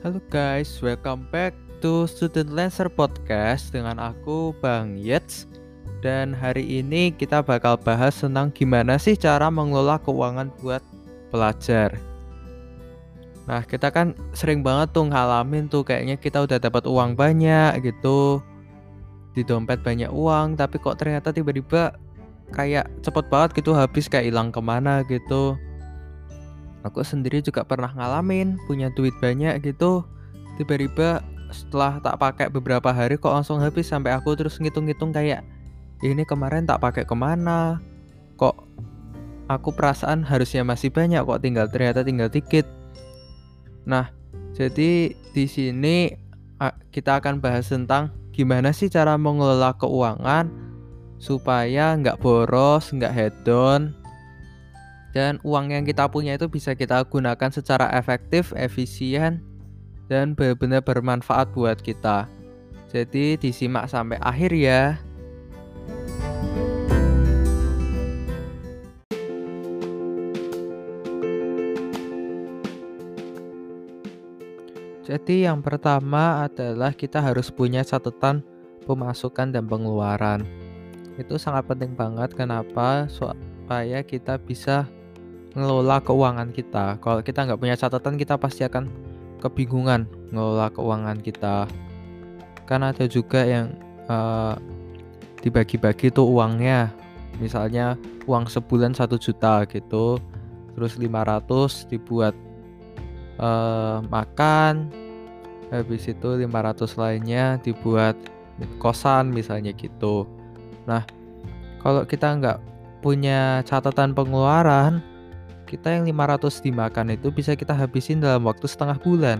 Halo guys, welcome back to Student Lancer Podcast dengan aku Bang Yets Dan hari ini kita bakal bahas tentang gimana sih cara mengelola keuangan buat pelajar. Nah kita kan sering banget tuh ngalamin tuh kayaknya kita udah dapat uang banyak gitu. Di dompet banyak uang tapi kok ternyata tiba-tiba kayak cepet banget gitu habis kayak hilang ke mana gitu aku sendiri juga pernah ngalamin punya duit banyak gitu tiba-tiba setelah tak pakai beberapa hari kok langsung habis sampai aku terus ngitung-ngitung kayak ini kemarin tak pakai ke mana? Kok aku perasaan harusnya masih banyak kok tinggal ternyata tinggal dikit. Nah jadi di sini kita akan bahas tentang gimana sih cara mengelola keuangan supaya nggak boros nggak hedon dan uang yang kita punya itu bisa kita gunakan secara efektif, efisien, dan benar-benar bermanfaat buat kita. Jadi disimak sampai akhir ya. Jadi yang pertama adalah kita harus punya catatan pemasukan dan pengeluaran. Itu sangat penting banget kenapa? Supaya kita bisa ngelola keuangan kita. Kalau kita nggak punya catatan, kita pasti akan kebingungan ngelola keuangan kita. Karena ada juga yang uh, dibagi-bagi tuh uangnya. Misalnya uang sebulan satu juta gitu, terus 500 dibuat uh, makan, habis itu 500 lainnya dibuat kosan misalnya gitu. Nah, kalau kita nggak punya catatan pengeluaran, kita yang 500 dimakan itu bisa kita habisin dalam waktu setengah bulan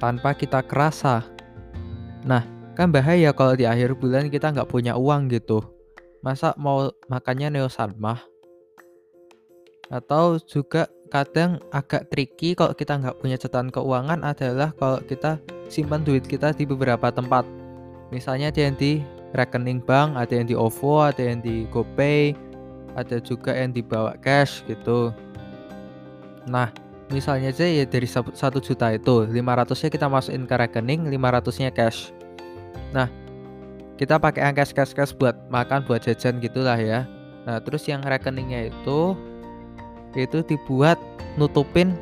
tanpa kita kerasa. Nah, kan bahaya kalau di akhir bulan kita nggak punya uang gitu. Masa mau makannya neosanmah? Atau juga kadang agak tricky kalau kita nggak punya catatan keuangan adalah kalau kita simpan duit kita di beberapa tempat. Misalnya ada yang di rekening bank, ada yang di OVO, ada yang di GoPay, ada juga yang dibawa cash gitu. Nah misalnya aja ya dari satu juta itu 500 nya kita masukin ke rekening 500 nya cash. Nah kita pakai angka cash cash buat makan buat jajan gitulah ya. Nah terus yang rekeningnya itu itu dibuat nutupin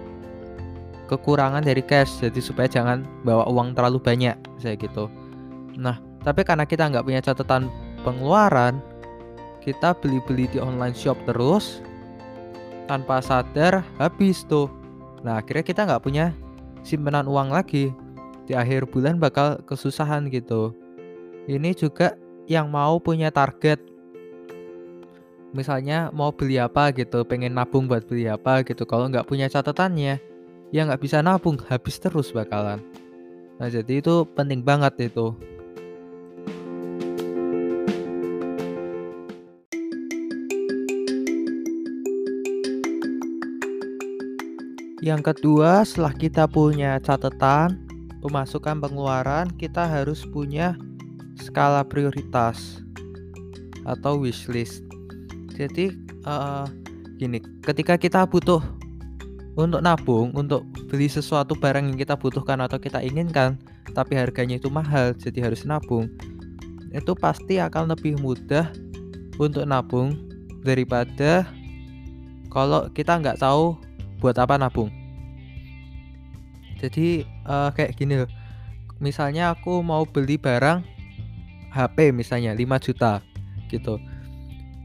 kekurangan dari cash jadi supaya jangan bawa uang terlalu banyak saya gitu. Nah tapi karena kita nggak punya catatan pengeluaran kita beli-beli di online shop terus tanpa sadar habis tuh. Nah akhirnya kita nggak punya simpanan uang lagi. Di akhir bulan bakal kesusahan gitu. Ini juga yang mau punya target. Misalnya mau beli apa gitu pengen nabung buat beli apa gitu. Kalau nggak punya catatannya ya nggak bisa nabung habis terus bakalan. Nah jadi itu penting banget itu Yang kedua, setelah kita punya catatan pemasukan pengeluaran, kita harus punya skala prioritas atau wishlist. Jadi uh, gini, ketika kita butuh untuk nabung, untuk beli sesuatu barang yang kita butuhkan atau kita inginkan, tapi harganya itu mahal, jadi harus nabung. Itu pasti akan lebih mudah untuk nabung daripada kalau kita nggak tahu buat apa nabung. Jadi uh, kayak gini loh. Misalnya aku mau beli barang HP misalnya 5 juta gitu.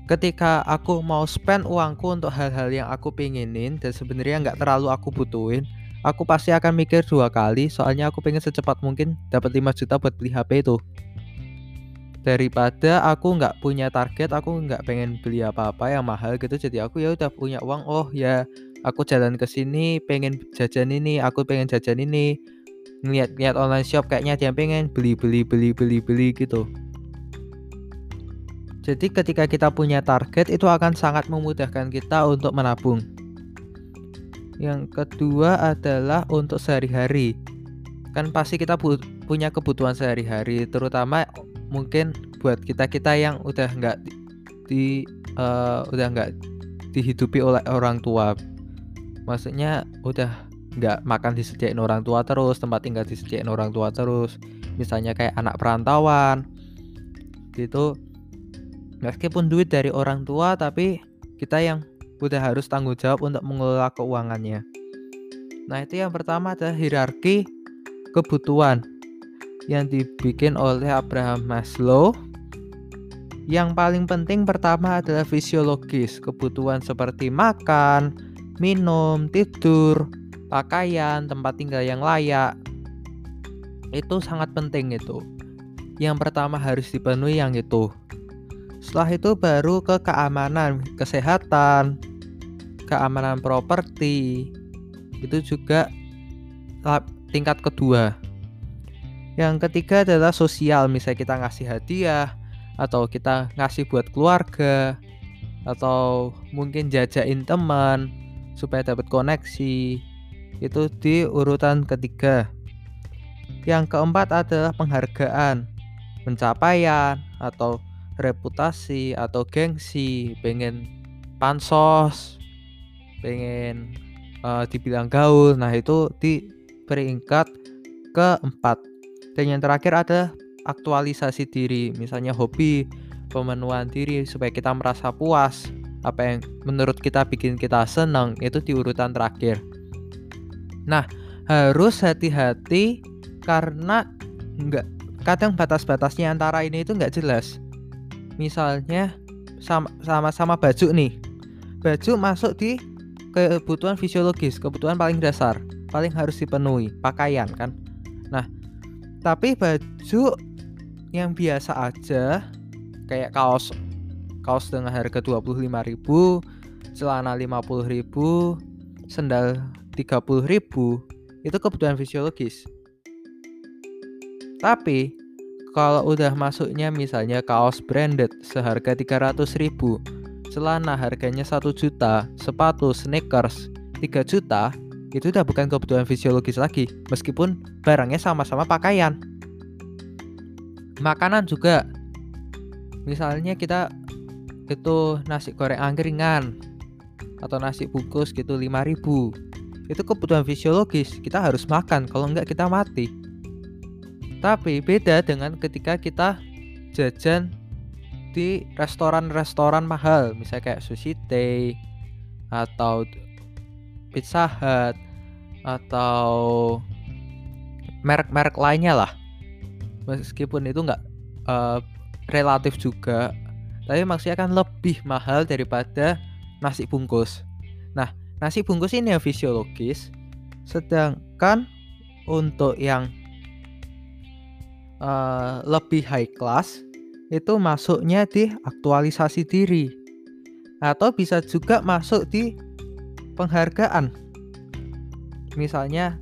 Ketika aku mau spend uangku untuk hal-hal yang aku pengenin dan sebenarnya nggak terlalu aku butuhin aku pasti akan mikir dua kali. Soalnya aku pengen secepat mungkin dapat 5 juta buat beli HP itu. Daripada aku nggak punya target aku nggak pengen beli apa-apa yang mahal gitu jadi aku ya udah punya uang. Oh ya aku jalan ke sini pengen jajan ini aku pengen jajan ini. Ngeliat-ngeliat online shop kayaknya dia pengen beli beli beli beli beli gitu. Jadi ketika kita punya target itu akan sangat memudahkan kita untuk menabung. Yang kedua adalah untuk sehari-hari. Kan pasti kita punya kebutuhan sehari-hari terutama mungkin buat kita kita yang udah nggak di uh, udah nggak dihidupi oleh orang tua maksudnya udah nggak makan disediain orang tua terus tempat tinggal disediain orang tua terus. Misalnya kayak anak perantauan gitu. Meskipun duit dari orang tua tapi kita yang udah harus tanggung jawab untuk mengelola keuangannya. Nah itu yang pertama adalah hierarki kebutuhan yang dibikin oleh Abraham Maslow. Yang paling penting pertama adalah fisiologis, kebutuhan seperti makan, minum, tidur, pakaian, tempat tinggal yang layak. Itu sangat penting itu. Yang pertama harus dipenuhi yang itu. Setelah itu baru ke keamanan, kesehatan, keamanan properti. Itu juga tingkat kedua. Yang ketiga adalah sosial, misalnya kita ngasih hadiah, atau kita ngasih buat keluarga atau mungkin jajain teman supaya dapat koneksi. Itu di urutan ketiga. Yang keempat adalah penghargaan pencapaian atau reputasi atau gengsi. Pengen pansos pengen uh, dibilang gaul. Nah itu di peringkat keempat. Dan yang terakhir ada aktualisasi diri, misalnya hobi, pemenuhan diri supaya kita merasa puas. Apa yang menurut kita bikin kita senang itu di urutan terakhir. Nah, harus hati-hati karena enggak kadang batas-batasnya antara ini itu enggak jelas. Misalnya sama-sama baju nih. Baju masuk di kebutuhan fisiologis, kebutuhan paling dasar, paling harus dipenuhi, pakaian kan. Nah, tapi baju yang biasa aja kayak kaos kaos dengan harga 25.000 celana 50.000 sendal 30.000 itu kebutuhan fisiologis. Tapi kalau udah masuknya misalnya kaos branded seharga 300.000 celana harganya 1 juta sepatu sneakers 3 juta itu udah bukan kebutuhan fisiologis lagi meskipun barangnya sama-sama pakaian. Makanan juga. Misalnya kita itu nasi goreng angkringan atau nasi bungkus gitu 5000 itu kebutuhan fisiologis kita harus makan kalau enggak kita mati. Tapi beda dengan ketika kita jajan di restoran-restoran mahal misalnya kayak Sushi Tei atau Pizza Hut atau merek-merek lainnya lah. Meskipun itu nggak uh, relatif juga tapi maksudnya kan lebih mahal daripada nasi bungkus. Nah nasi bungkus ini yang fisiologis sedangkan untuk yang uh, lebih high class itu masuknya di aktualisasi diri. Atau bisa juga masuk di penghargaan. Misalnya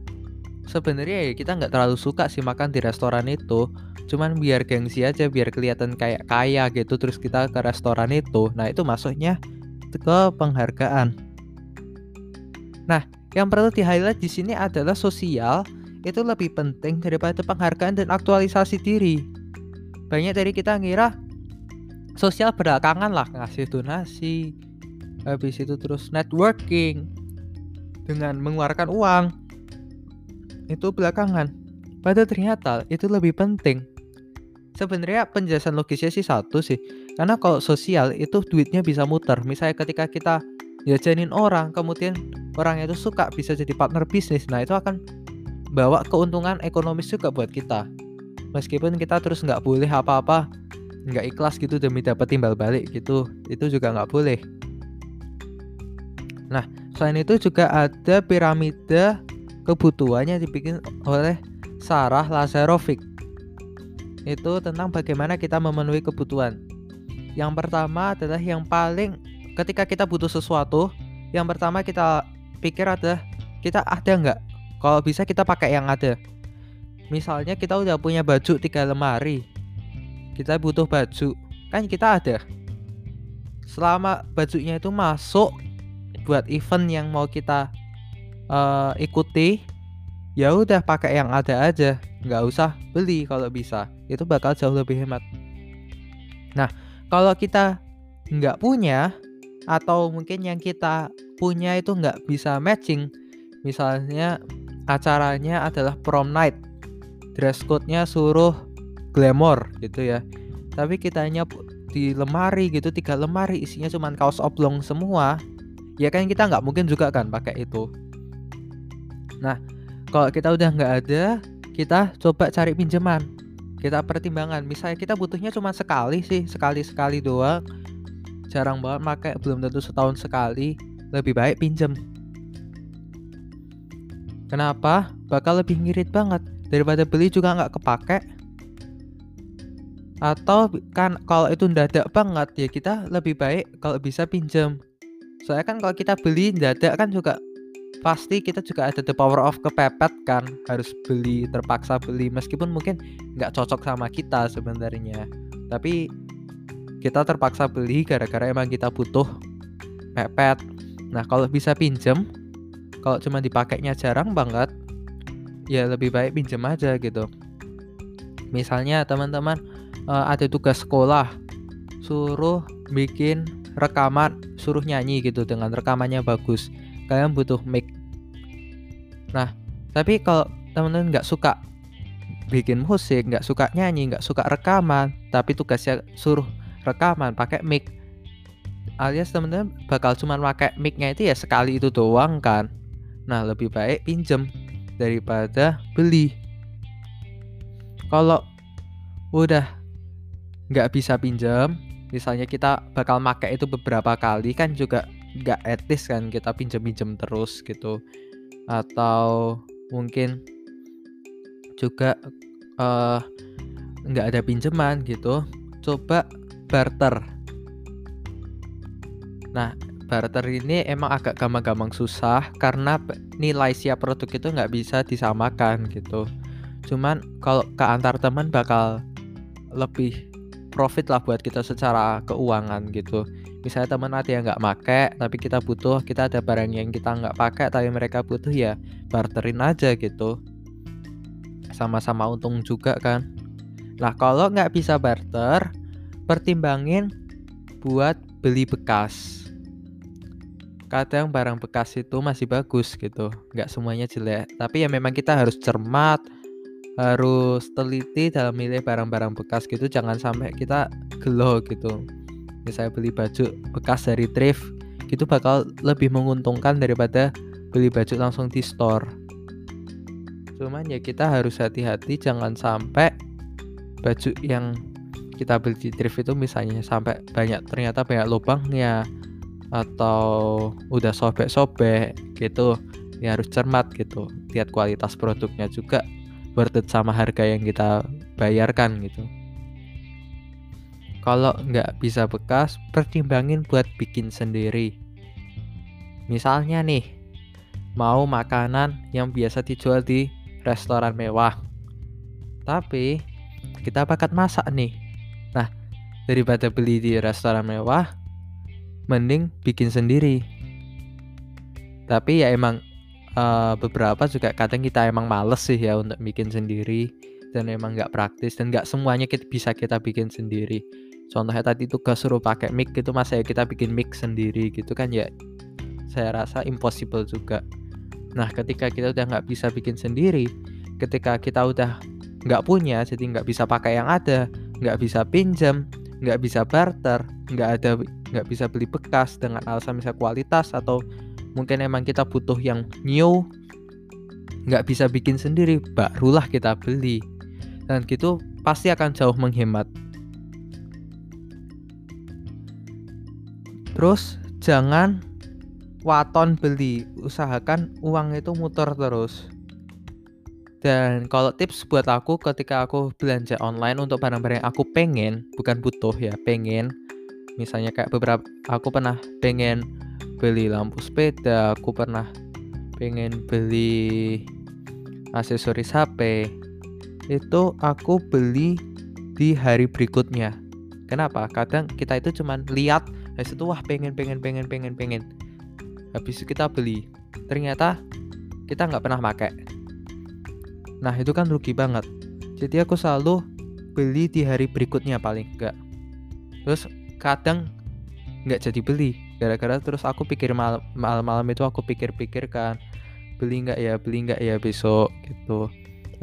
sebenarnya ya kita nggak terlalu suka sih makan di restoran itu cuman biar gengsi aja biar kelihatan kayak kaya gitu terus kita ke restoran itu. Nah itu masuknya ke penghargaan. Nah yang perlu di highlight di sini adalah sosial. Itu lebih penting daripada penghargaan dan aktualisasi diri. Banyak dari kita ngira sosial belakangan lah ngasih donasi habis itu terus networking dengan mengeluarkan uang. Itu belakangan. Padahal ternyata itu lebih penting. Sebenarnya penjelasan logisnya sih satu sih. Karena kalau sosial itu duitnya bisa muter. Misalnya ketika kita jajanin orang, kemudian orang itu suka bisa jadi partner bisnis. Nah itu akan bawa keuntungan ekonomis juga buat kita. Meskipun kita terus nggak boleh apa-apa, nggak ikhlas gitu demi dapat timbal balik gitu, itu juga nggak boleh. Nah, selain itu juga ada piramida kebutuhannya dibikin oleh Sarah Lazarovic. Itu tentang bagaimana kita memenuhi kebutuhan. Yang pertama adalah yang paling ketika kita butuh sesuatu, yang pertama kita pikir adalah kita ada nggak? Kalau bisa kita pakai yang ada. Misalnya kita udah punya baju tiga lemari, kita butuh baju, kan kita ada. Selama bajunya itu masuk buat event yang mau kita uh, ikuti ya udah pakai yang ada aja nggak usah beli kalau bisa. Itu bakal jauh lebih hemat. Nah kalau kita nggak punya atau mungkin yang kita punya itu nggak bisa matching misalnya acaranya adalah prom night dress code-nya suruh glamour gitu ya. Tapi kitanya di lemari gitu tiga lemari isinya cuma kaos oblong semua ya kan kita nggak mungkin juga kan pakai itu. Nah kalau kita udah nggak ada kita coba cari pinjaman kita pertimbangan. Misalnya kita butuhnya cuma sekali sih sekali sekali doang. Jarang banget pakai belum tentu setahun sekali. Lebih baik pinjem. Kenapa? Bakal lebih ngirit banget. Daripada beli juga nggak kepake. Atau kan kalau itu dadak banget ya kita lebih baik kalau bisa pinjam soalnya kan kalau kita beli dadak kan juga pasti kita juga ada the power of kepepet kan harus beli terpaksa beli meskipun mungkin nggak cocok sama kita sebenarnya. Tapi kita terpaksa beli gara-gara emang kita butuh pepet. Nah kalau bisa pinjem kalau cuma dipakainya jarang banget ya lebih baik pinjem aja gitu. Misalnya teman-teman uh, ada tugas sekolah suruh bikin rekaman suruh nyanyi gitu dengan rekamannya bagus kalian butuh mic. Nah tapi kalau teman-teman nggak suka bikin musik nggak suka nyanyi nggak suka rekaman tapi tugasnya suruh rekaman pakai mic alias teman-teman bakal cuma pakai micnya itu ya sekali itu doang kan. Nah lebih baik pinjem daripada beli. Kalau udah nggak bisa pinjam misalnya kita bakal make itu beberapa kali kan juga nggak etis kan kita pinjam-pinjam terus gitu. Atau mungkin juga uh, nggak ada pinjaman gitu coba barter. Nah barter ini emang agak gampang-gampang susah karena nilai siap produk itu nggak bisa disamakan gitu. Cuman kalau ke antar teman bakal lebih profit lah buat kita secara keuangan gitu. Misalnya teman ada yang nggak make tapi kita butuh kita ada barang yang kita nggak pakai tapi mereka butuh ya barterin aja gitu. Sama-sama untung juga kan. Nah kalau nggak bisa barter pertimbangin buat beli bekas. Kadang barang bekas itu masih bagus gitu nggak semuanya jelek. Tapi ya memang kita harus cermat harus teliti dalam milih barang-barang bekas gitu. Jangan sampai kita gelo gitu. Misalnya beli baju bekas dari thrift gitu bakal lebih menguntungkan daripada beli baju langsung di store. Cuman ya kita harus hati-hati jangan sampai baju yang kita beli di thrift itu misalnya sampai banyak ternyata banyak lubangnya atau udah sobek-sobek gitu ya harus cermat gitu. Lihat kualitas produknya juga worth it sama harga yang kita bayarkan gitu. Kalau nggak bisa bekas pertimbangin buat bikin sendiri. Misalnya nih mau makanan yang biasa dijual di restoran mewah. Tapi kita bakat masak nih. Nah daripada beli di restoran mewah mending bikin sendiri. Tapi ya emang uh, beberapa juga kadang kita emang males sih ya untuk bikin sendiri dan emang nggak praktis dan nggak semuanya kita bisa kita bikin sendiri. Contohnya tadi tugas suruh pakai mic gitu mas saya kita bikin mic sendiri gitu kan ya saya rasa impossible juga. Nah ketika kita udah nggak bisa bikin sendiri ketika kita udah nggak punya jadi nggak bisa pakai yang ada nggak bisa pinjam nggak bisa barter nggak ada nggak bisa beli bekas dengan alasan misalnya kualitas atau mungkin emang kita butuh yang new nggak bisa bikin sendiri barulah kita beli. Dan gitu pasti akan jauh menghemat. Terus jangan waton beli. Usahakan uang itu muter terus. Dan kalau tips buat aku ketika aku belanja online untuk barang-barang yang aku pengen bukan butuh ya pengen. Misalnya kayak beberapa aku pernah pengen beli lampu sepeda aku pernah pengen beli aksesoris HP itu aku beli di hari berikutnya. Kenapa? Kadang kita itu cuman lihat habis itu wah pengen pengen pengen pengen pengen. Habis itu kita beli. Ternyata kita nggak pernah pakai nah itu kan rugi banget. Jadi aku selalu beli di hari berikutnya paling enggak terus kadang nggak jadi beli gara-gara terus aku pikir malam-malam itu aku pikir-pikir kan beli nggak ya beli nggak ya besok gitu.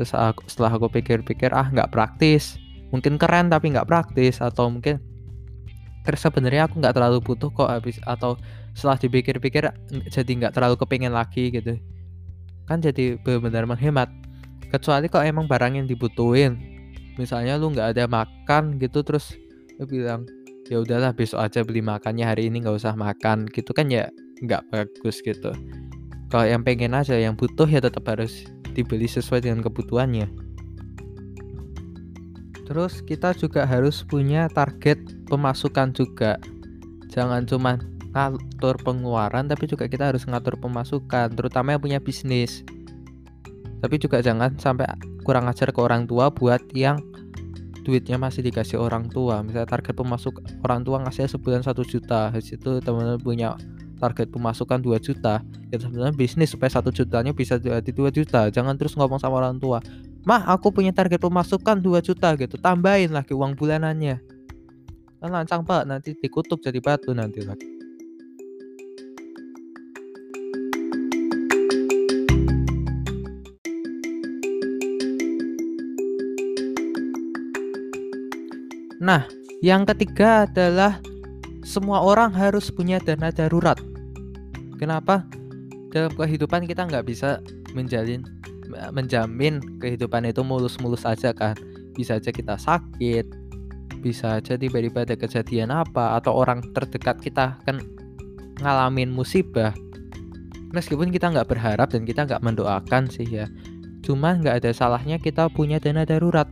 Terus aku, setelah aku pikir-pikir ah nggak praktis. Mungkin keren tapi nggak praktis atau mungkin terus sebenarnya aku nggak terlalu butuh kok habis atau setelah dipikir-pikir jadi nggak terlalu kepingin lagi gitu. Kan jadi benar-benar menghemat. Kecuali kok emang barang yang dibutuhin. Misalnya lu nggak ada makan gitu terus lu bilang ya udahlah besok aja beli makannya hari ini nggak usah makan. Gitu kan ya nggak bagus gitu. Kalau yang pengen aja yang butuh ya tetap harus dibeli sesuai dengan kebutuhannya. Terus kita juga harus punya target pemasukan juga. Jangan cuma ngatur pengeluaran tapi juga kita harus ngatur pemasukan terutama yang punya bisnis. Tapi juga jangan sampai kurang ajar ke orang tua buat yang duitnya masih dikasih orang tua. Misalnya target pemasuk orang tua ngasih sebulan satu juta. Di situ teman-teman punya target pemasukan 2 juta. Ya sebenarnya bisnis supaya satu jutanya bisa jadi 2 juta. Jangan terus ngomong sama orang tua mah aku punya target pemasukan 2 juta gitu. Tambahin lagi uang bulanannya. Kan lancang pak nanti dikutuk jadi batu nanti lagi Nah, yang ketiga adalah semua orang harus punya dana darurat. Kenapa? Dalam kehidupan kita nggak bisa menjalin menjamin kehidupan itu mulus-mulus aja kan. Bisa aja kita sakit, bisa aja tiba-tiba ada kejadian apa atau orang terdekat kita kan ngalamin musibah. Meskipun kita nggak berharap dan kita nggak mendoakan sih ya. Cuma nggak ada salahnya kita punya dana darurat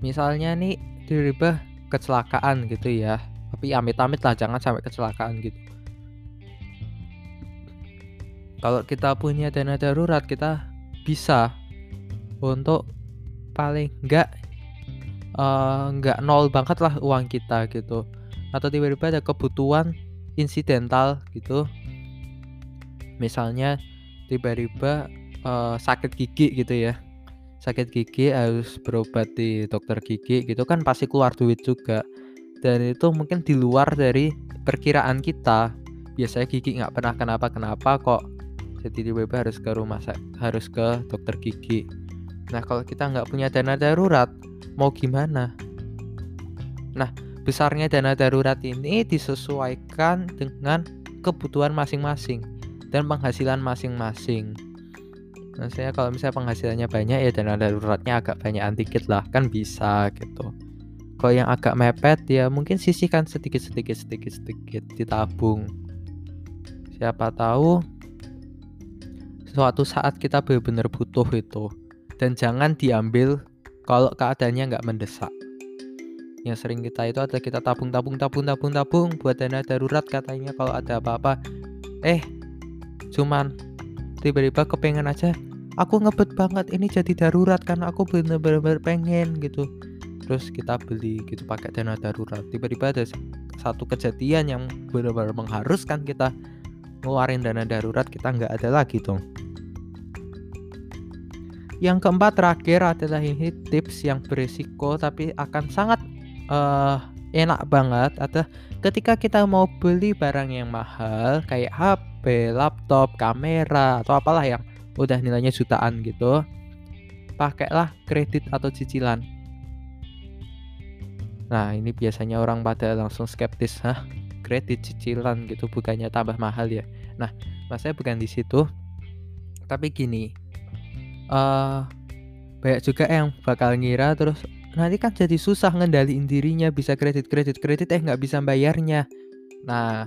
misalnya nih tiba kecelakaan gitu ya. Tapi amit-amit lah jangan sampai kecelakaan gitu. Kalau kita punya dana darurat kita bisa untuk paling enggak uh, enggak nol banget lah uang kita gitu. Atau tiba-tiba ada kebutuhan insidental gitu. Misalnya tiba-tiba uh, sakit gigi gitu ya sakit gigi harus berobat di dokter gigi gitu kan pasti keluar duit juga. Dan itu mungkin di luar dari perkiraan kita. Biasanya gigi nggak pernah kenapa kenapa kok. Jadi tiba-tiba harus ke rumah harus ke dokter gigi. Nah kalau kita nggak punya dana darurat mau gimana? Nah besarnya dana darurat ini disesuaikan dengan kebutuhan masing-masing dan penghasilan masing-masing Saya kalau misalnya penghasilannya banyak ya dana daruratnya agak banyak dikit lah kan bisa gitu. Kalau yang agak mepet ya mungkin sisihkan sedikit sedikit sedikit sedikit ditabung. Siapa tahu suatu saat kita benar-benar butuh itu dan jangan diambil kalau keadaannya nggak mendesak. Yang sering kita itu ada kita tabung tabung tabung tabung tabung buat dana darurat katanya kalau ada apa-apa. Eh, cuman tiba-tiba kepengen aja aku ngebet banget ini jadi darurat karena aku bener-bener pengen gitu. Terus kita beli gitu pakai dana darurat. Tiba-tiba ada satu kejadian yang benar-benar mengharuskan kita ngeluarin dana darurat kita nggak ada lagi dong. Yang keempat terakhir adalah ini tips yang berisiko tapi akan sangat uh, enak banget ada ketika kita mau beli barang yang mahal kayak HP, laptop, kamera atau apalah yang udah nilainya jutaan gitu pakailah kredit atau cicilan. Nah ini biasanya orang pada langsung skeptis hah kredit cicilan gitu bukannya tambah mahal ya? Nah maksudnya bukan di situ. Tapi gini uh, banyak juga yang bakal ngira terus nanti kan jadi susah ngendaliin dirinya bisa kredit kredit kredit eh nggak bisa bayarnya. Nah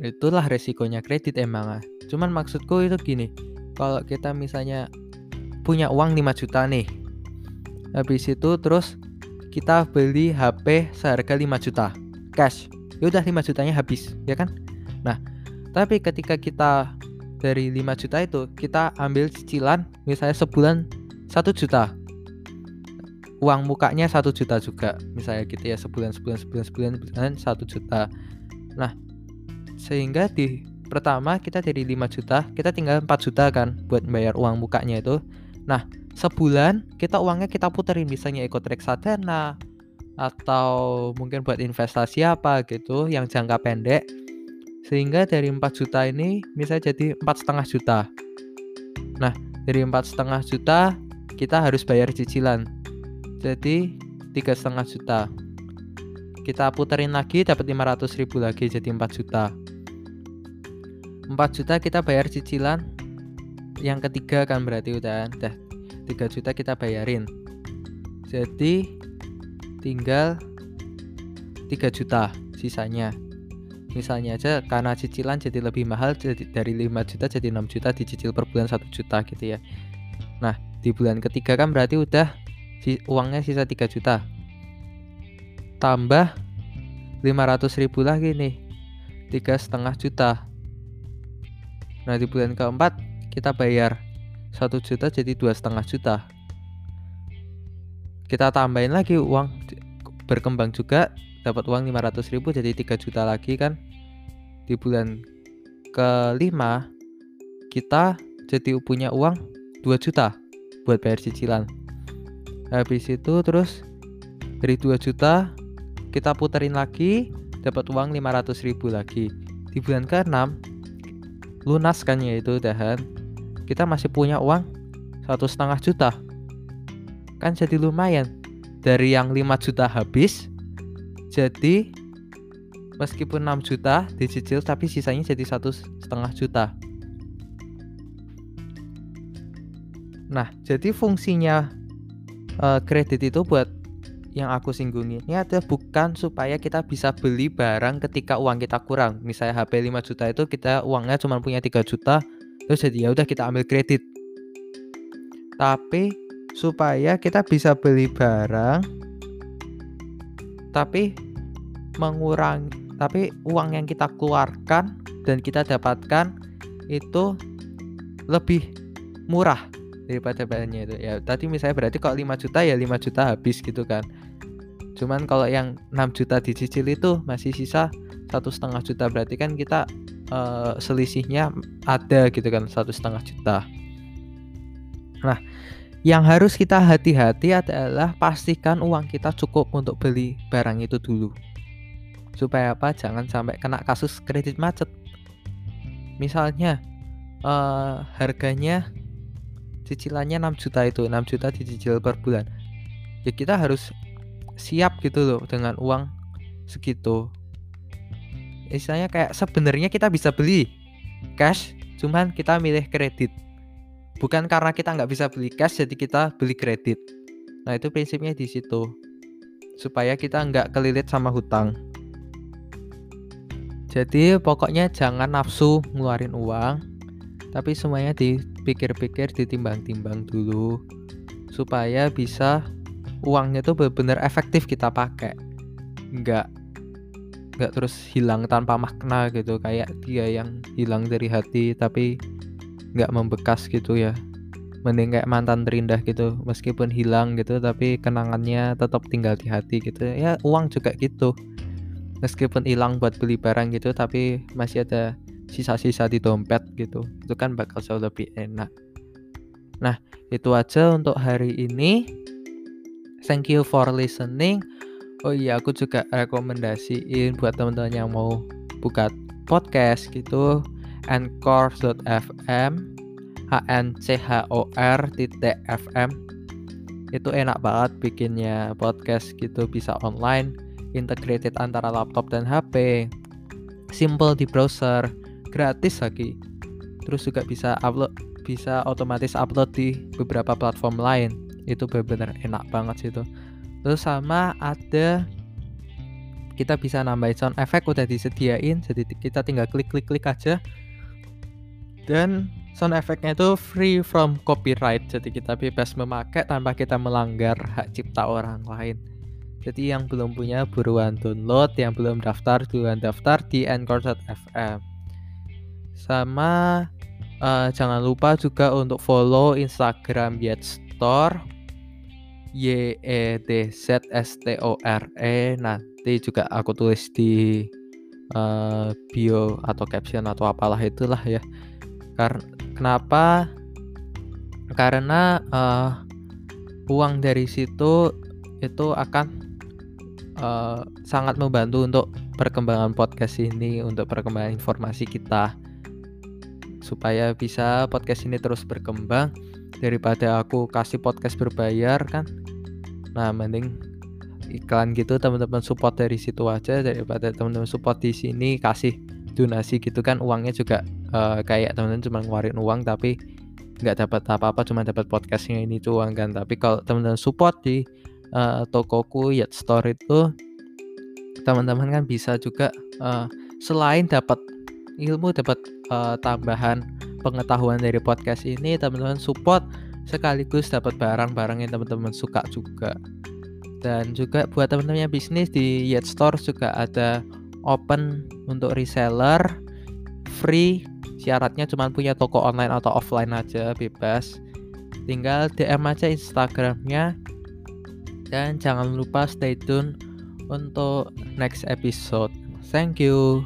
itulah resikonya kredit emang ah. cuman maksudku itu gini kalau kita misalnya punya uang 5 juta nih habis itu terus kita beli HP seharga 5 juta cash ya udah 5 jutanya habis ya kan? Nah tapi ketika kita dari 5 juta itu kita ambil cicilan misalnya sebulan 1 juta uang mukanya 1 juta juga. Misalnya gitu ya sebulan sebulan sebulan sebulan sebulan 1 juta. Nah sehingga di pertama kita dari 5 juta kita tinggal 4 juta kan buat bayar uang mukanya itu. Nah sebulan kita uangnya kita puterin misalnya ikut reksadana atau mungkin buat investasi apa gitu yang jangka pendek. Sehingga dari 4 juta ini bisa jadi empat setengah juta. Nah dari empat setengah juta kita harus bayar cicilan jadi tiga setengah juta. Kita puterin lagi dapat 500 ribu lagi jadi 4 juta. 4 juta kita bayar cicilan. Yang ketiga kan berarti udah udah 3 juta kita bayarin. Jadi tinggal 3 juta sisanya. Misalnya aja karena cicilan jadi lebih mahal jadi dari 5 juta jadi 6 juta dicicil per bulan 1 juta gitu ya. Nah di bulan ketiga kan berarti udah uangnya sisa 3 juta. Tambah 500 ribu lagi nih. Tiga setengah juta. Nah di bulan keempat kita bayar satu juta jadi dua setengah juta. Kita tambahin lagi uang berkembang juga dapat uang 500 ribu jadi 3 juta lagi kan. Di bulan kelima kita jadi punya uang 2 juta buat bayar cicilan habis itu terus dari 2 juta kita puterin lagi dapat uang 500 ribu lagi. Di bulan ke-6 lunas kan ya itu dahan kita masih punya uang satu setengah juta. Kan jadi lumayan. Dari yang 5 juta habis jadi meskipun 6 juta dicicil tapi sisanya jadi satu setengah juta. Nah, jadi fungsinya uh, kredit itu buat yang aku singgung ini adalah bukan supaya kita bisa beli barang ketika uang kita kurang. Misalnya HP 5 juta itu kita uangnya cuma punya 3 juta, terus jadi ya udah kita ambil kredit. Tapi supaya kita bisa beli barang tapi mengurangi tapi uang yang kita keluarkan dan kita dapatkan itu lebih murah daripada bahannya itu ya tadi misalnya berarti kalau 5 juta ya 5 juta habis gitu kan cuman kalau yang 6 juta dicicil itu masih sisa satu setengah juta berarti kan kita uh, selisihnya ada gitu kan satu setengah juta nah yang harus kita hati-hati adalah pastikan uang kita cukup untuk beli barang itu dulu. Supaya apa? Jangan sampai kena kasus kredit macet. Misalnya uh, harganya cicilannya 6 juta itu, 6 juta dicicil per bulan. Ya kita harus siap gitu loh dengan uang segitu. Istilahnya kayak sebenarnya kita bisa beli cash, cuman kita milih kredit bukan karena kita nggak bisa beli cash jadi kita beli kredit nah itu prinsipnya di situ supaya kita nggak kelilit sama hutang jadi pokoknya jangan nafsu ngeluarin uang tapi semuanya dipikir-pikir ditimbang-timbang dulu supaya bisa uangnya tuh benar-benar efektif kita pakai. Nggak nggak terus hilang tanpa makna gitu kayak dia yang hilang dari hati tapi nggak membekas gitu ya. Mending kayak mantan terindah gitu meskipun hilang gitu tapi kenangannya tetap tinggal di hati gitu. Ya uang juga gitu. Meskipun hilang buat beli barang gitu tapi masih ada sisa-sisa di dompet gitu itu kan bakal jauh lebih enak. Nah itu aja untuk hari ini. Thank you for listening. Oh iya aku juga rekomendasiin buat teman-teman yang mau buka podcast gitu. Anchor.fm h n c h o r fm itu enak banget bikinnya podcast gitu bisa online integrated antara laptop dan HP simple di browser gratis lagi. Terus juga bisa upload bisa otomatis upload di beberapa platform lain. Itu benar-benar enak banget sih itu. Terus sama ada kita bisa nambahin sound effect udah disediain jadi kita tinggal klik klik klik aja. Dan sound effect-nya itu free from copyright jadi kita bebas memakai tanpa kita melanggar hak cipta orang lain. Jadi yang belum punya buruan download yang belum daftar duluan daftar di anchor.fm sama uh, jangan lupa juga untuk follow Instagram Yet Store Y E D Z S T O R E. Nanti juga aku tulis di uh, bio atau caption atau apalah itulah ya. Karena kenapa? Karena uh, uang dari situ itu akan uh, sangat membantu untuk perkembangan podcast ini untuk perkembangan informasi kita supaya bisa podcast ini terus berkembang daripada aku kasih podcast berbayar kan? Nah mending iklan gitu teman-teman support dari situ aja daripada teman-teman support di sini kasih donasi gitu kan? Uangnya juga uh, kayak teman-teman cuma ngeluarin uang tapi nggak dapat apa-apa cuma dapat podcastnya ini doang kan? Tapi kalau teman-teman support di uh, tokoku Yet Store itu teman-teman kan bisa juga uh, selain dapat ilmu dapat uh, tambahan pengetahuan dari podcast ini teman-teman support sekaligus dapat barang-barang yang teman-teman suka juga. Dan juga buat teman-teman yang bisnis di Yet Store juga ada open untuk reseller free syaratnya cuma punya toko online atau offline aja bebas. Tinggal DM aja Instagramnya dan jangan lupa stay tune untuk next episode. Thank you